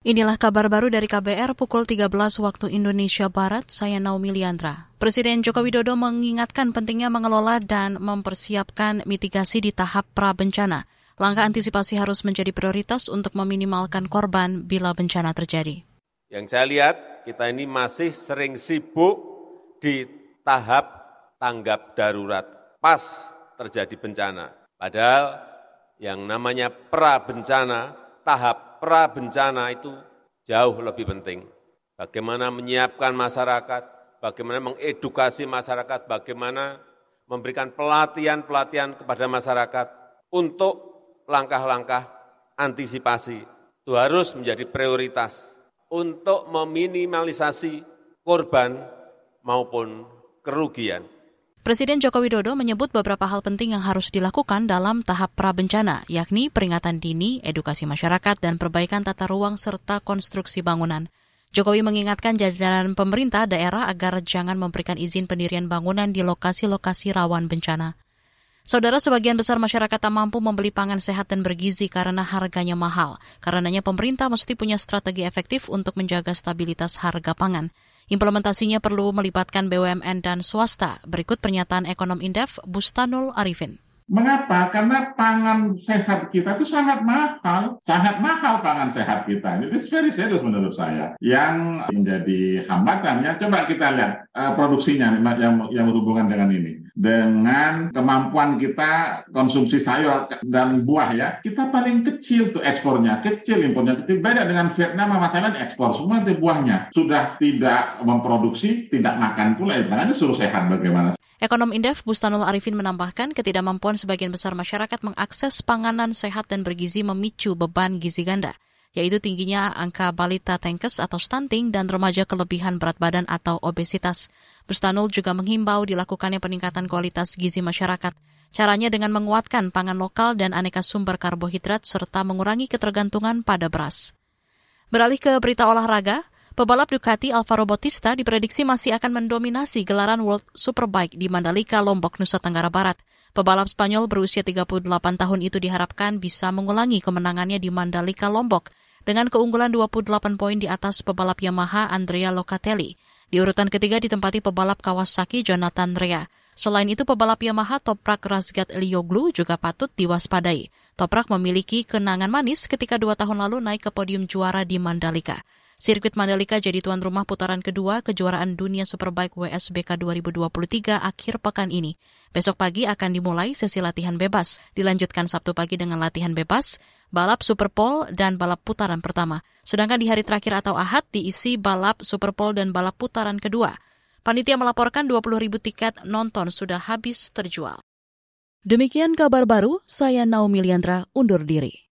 Inilah kabar baru dari KBR pukul 13 waktu Indonesia Barat, saya Naomi Liandra. Presiden Joko Widodo mengingatkan pentingnya mengelola dan mempersiapkan mitigasi di tahap pra-bencana. Langkah antisipasi harus menjadi prioritas untuk meminimalkan korban bila bencana terjadi. Yang saya lihat, kita ini masih sering sibuk di tahap tanggap darurat pas terjadi bencana. Padahal yang namanya pra-bencana, tahap pra bencana itu jauh lebih penting. Bagaimana menyiapkan masyarakat, bagaimana mengedukasi masyarakat, bagaimana memberikan pelatihan-pelatihan kepada masyarakat untuk langkah-langkah antisipasi. Itu harus menjadi prioritas untuk meminimalisasi korban maupun kerugian. Presiden Joko Widodo menyebut beberapa hal penting yang harus dilakukan dalam tahap prabencana, yakni peringatan dini, edukasi masyarakat, dan perbaikan tata ruang serta konstruksi bangunan. Jokowi mengingatkan jajaran pemerintah daerah agar jangan memberikan izin pendirian bangunan di lokasi-lokasi rawan bencana. Saudara sebagian besar masyarakat tak mampu membeli pangan sehat dan bergizi karena harganya mahal. Karenanya pemerintah mesti punya strategi efektif untuk menjaga stabilitas harga pangan. Implementasinya perlu melibatkan BUMN dan swasta. Berikut pernyataan ekonom Indef Bustanul Arifin. Mengapa? Karena pangan sehat kita itu sangat mahal, sangat mahal pangan sehat kita. Itu very serius menurut saya. Yang menjadi hambatannya, coba kita lihat uh, produksinya yang yang berhubungan dengan kemampuan kita konsumsi sayur dan buah ya, kita paling kecil tuh ekspornya, kecil impornya kecil. Beda dengan Vietnam sama Thailand ekspor semua itu buahnya. Sudah tidak memproduksi, tidak makan pula, itu makanya suruh sehat bagaimana. Ekonom Indef Bustanul Arifin menambahkan ketidakmampuan sebagian besar masyarakat mengakses panganan sehat dan bergizi memicu beban gizi ganda, yaitu tingginya angka balita tenkes atau stunting dan remaja kelebihan berat badan atau obesitas. Bustanul juga menghimbau dilakukannya peningkatan kualitas gizi masyarakat. Caranya dengan menguatkan pangan lokal dan aneka sumber karbohidrat serta mengurangi ketergantungan pada beras. Beralih ke berita olahraga, Pebalap Ducati Alvaro Bautista diprediksi masih akan mendominasi gelaran World Superbike di Mandalika, Lombok, Nusa Tenggara Barat. Pebalap Spanyol berusia 38 tahun itu diharapkan bisa mengulangi kemenangannya di Mandalika, Lombok dengan keunggulan 28 poin di atas pebalap Yamaha Andrea Locatelli. Di urutan ketiga ditempati pebalap Kawasaki Jonathan Rea. Selain itu, pebalap Yamaha Toprak Razgat Lioglu juga patut diwaspadai. Toprak memiliki kenangan manis ketika dua tahun lalu naik ke podium juara di Mandalika. Sirkuit Mandalika jadi tuan rumah putaran kedua kejuaraan dunia Superbike WSBK 2023 akhir pekan ini. Besok pagi akan dimulai sesi latihan bebas, dilanjutkan Sabtu pagi dengan latihan bebas, balap Superpole, dan balap putaran pertama. Sedangkan di hari terakhir atau Ahad diisi balap Superpole dan balap putaran kedua. Panitia melaporkan 20 ribu tiket nonton sudah habis terjual. Demikian kabar baru, saya Naomi Liandra undur diri.